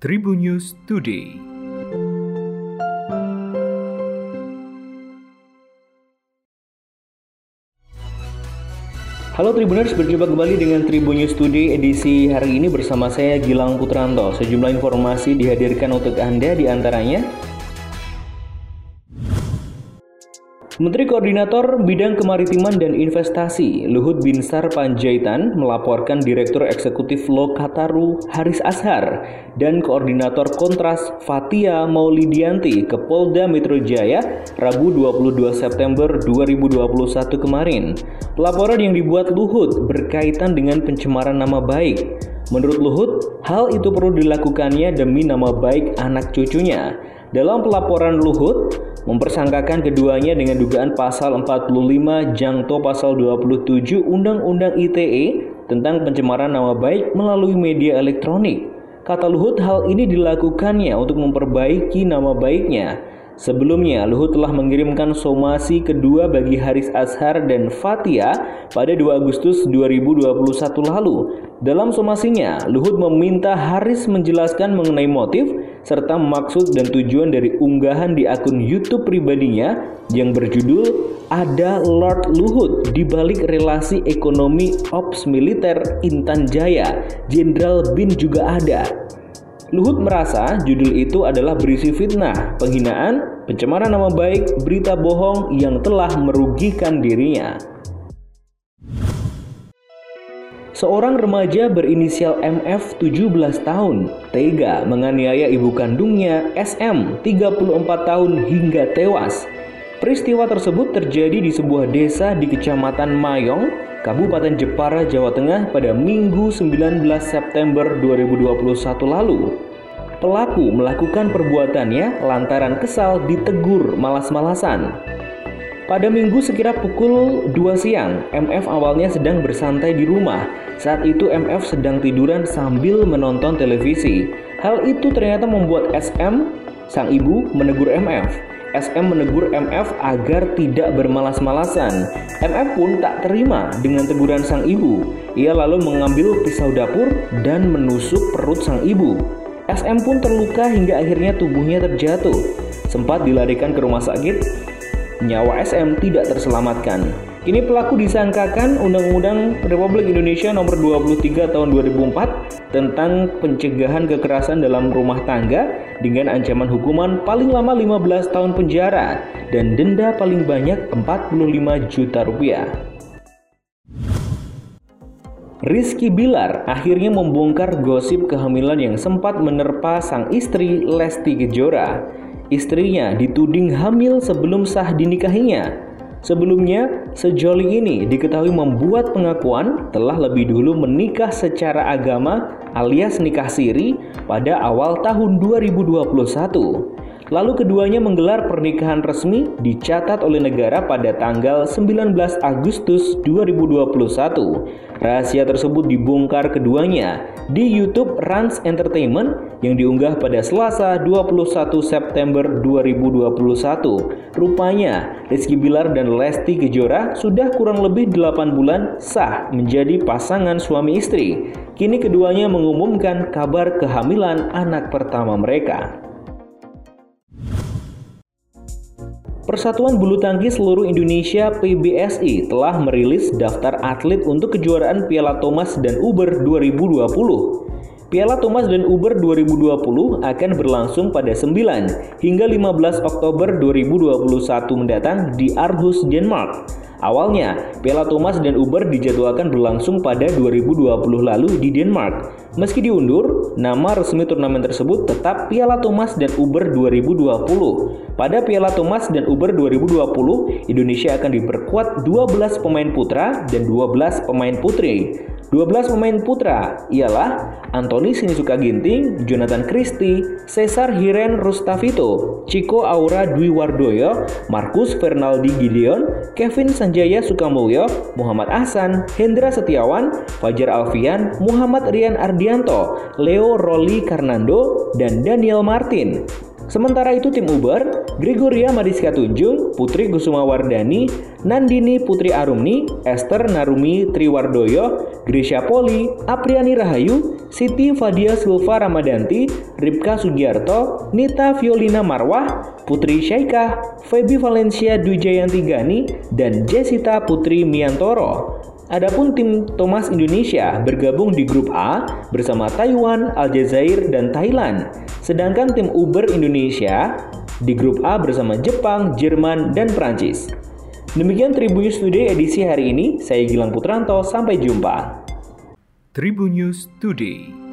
Tribun News Today. Halo Tribuners, berjumpa kembali dengan Tribun News Today edisi hari ini bersama saya Gilang Putranto. Sejumlah informasi dihadirkan untuk Anda di Menteri Koordinator Bidang Kemaritiman dan Investasi Luhut Binsar Panjaitan melaporkan Direktur Eksekutif Lokataru Haris Ashar dan Koordinator Kontras Fatia Maulidianti ke Polda Metro Jaya Rabu 22 September 2021 kemarin. Laporan yang dibuat Luhut berkaitan dengan pencemaran nama baik. Menurut Luhut, hal itu perlu dilakukannya demi nama baik anak cucunya. Dalam pelaporan Luhut, mempersangkakan keduanya dengan dugaan pasal 45 Jangto pasal 27 Undang-Undang ITE tentang pencemaran nama baik melalui media elektronik. Kata Luhut, hal ini dilakukannya untuk memperbaiki nama baiknya. Sebelumnya, Luhut telah mengirimkan somasi kedua bagi Haris Azhar dan Fatia pada 2 Agustus 2021 lalu. Dalam somasinya, Luhut meminta Haris menjelaskan mengenai motif serta maksud dan tujuan dari unggahan di akun YouTube pribadinya yang berjudul Ada Lord Luhut di balik relasi ekonomi Ops Militer Intan Jaya, Jenderal Bin juga ada. Luhut merasa judul itu adalah berisi fitnah, penghinaan, pencemaran nama baik, berita bohong yang telah merugikan dirinya. Seorang remaja berinisial MF 17 tahun tega menganiaya ibu kandungnya SM 34 tahun hingga tewas. Peristiwa tersebut terjadi di sebuah desa di Kecamatan Mayong, Kabupaten Jepara, Jawa Tengah pada Minggu 19 September 2021 lalu. Pelaku melakukan perbuatannya lantaran kesal ditegur malas-malasan. Pada minggu sekira pukul 2 siang, MF awalnya sedang bersantai di rumah. Saat itu MF sedang tiduran sambil menonton televisi. Hal itu ternyata membuat SM, sang ibu, menegur MF. SM menegur MF agar tidak bermalas-malasan. MF pun tak terima dengan teguran sang ibu. Ia lalu mengambil pisau dapur dan menusuk perut sang ibu. SM pun terluka hingga akhirnya tubuhnya terjatuh. Sempat dilarikan ke rumah sakit, nyawa SM tidak terselamatkan. Kini pelaku disangkakan Undang-Undang Republik Indonesia Nomor 23 Tahun 2004 tentang pencegahan kekerasan dalam rumah tangga dengan ancaman hukuman paling lama 15 tahun penjara dan denda paling banyak 45 juta rupiah. Rizky Bilar akhirnya membongkar gosip kehamilan yang sempat menerpa sang istri Lesti Kejora. Istrinya dituding hamil sebelum sah dinikahinya. Sebelumnya, sejoli ini diketahui membuat pengakuan telah lebih dulu menikah secara agama alias nikah siri pada awal tahun 2021. Lalu keduanya menggelar pernikahan resmi dicatat oleh negara pada tanggal 19 Agustus 2021. Rahasia tersebut dibongkar keduanya di YouTube Rans Entertainment yang diunggah pada Selasa 21 September 2021. Rupanya, Rizky Bilar dan Lesti Kejora sudah kurang lebih 8 bulan sah menjadi pasangan suami istri. Kini keduanya mengumumkan kabar kehamilan anak pertama mereka. Persatuan Bulu Tangkis Seluruh Indonesia PBSI telah merilis daftar atlet untuk kejuaraan Piala Thomas dan Uber 2020. Piala Thomas dan Uber 2020 akan berlangsung pada 9 hingga 15 Oktober 2021 mendatang di Aarhus, Denmark. Awalnya, Piala Thomas dan Uber dijadwalkan berlangsung pada 2020 lalu di Denmark. Meski diundur, nama resmi turnamen tersebut tetap Piala Thomas dan Uber 2020. Pada Piala Thomas dan Uber 2020, Indonesia akan diperkuat 12 pemain putra dan 12 pemain putri. 12 pemain putra ialah Anthony Sinisuka Ginting, Jonathan Christie, Cesar Hiren Rustavito, Chico Aura Dwi Wardoyo, Marcus Fernaldi Gideon, Kevin Sanjaya Sukamulyo, Muhammad Ahsan, Hendra Setiawan, Fajar Alfian, Muhammad Rian Ardianto, Leo Roli Karnando, dan Daniel Martin. Sementara itu tim Uber Gregoria Mariska Tunjung, Putri Kusuma Wardani, Nandini Putri Arumni, Esther Narumi Triwardoyo, Grisha Poli, Apriani Rahayu, Siti Fadia Silva Ramadanti, Ripka Sugiarto, Nita Violina Marwah, Putri Syaikah, Feby Valencia Dujayanti Gani, dan Jessica Putri Miantoro. Adapun tim Thomas Indonesia bergabung di grup A bersama Taiwan, Aljazair, dan Thailand. Sedangkan tim Uber Indonesia di grup A bersama Jepang, Jerman, dan Prancis. Demikian Tribunnews Today edisi hari ini. Saya Gilang Putranto, sampai jumpa. Tribunnews Today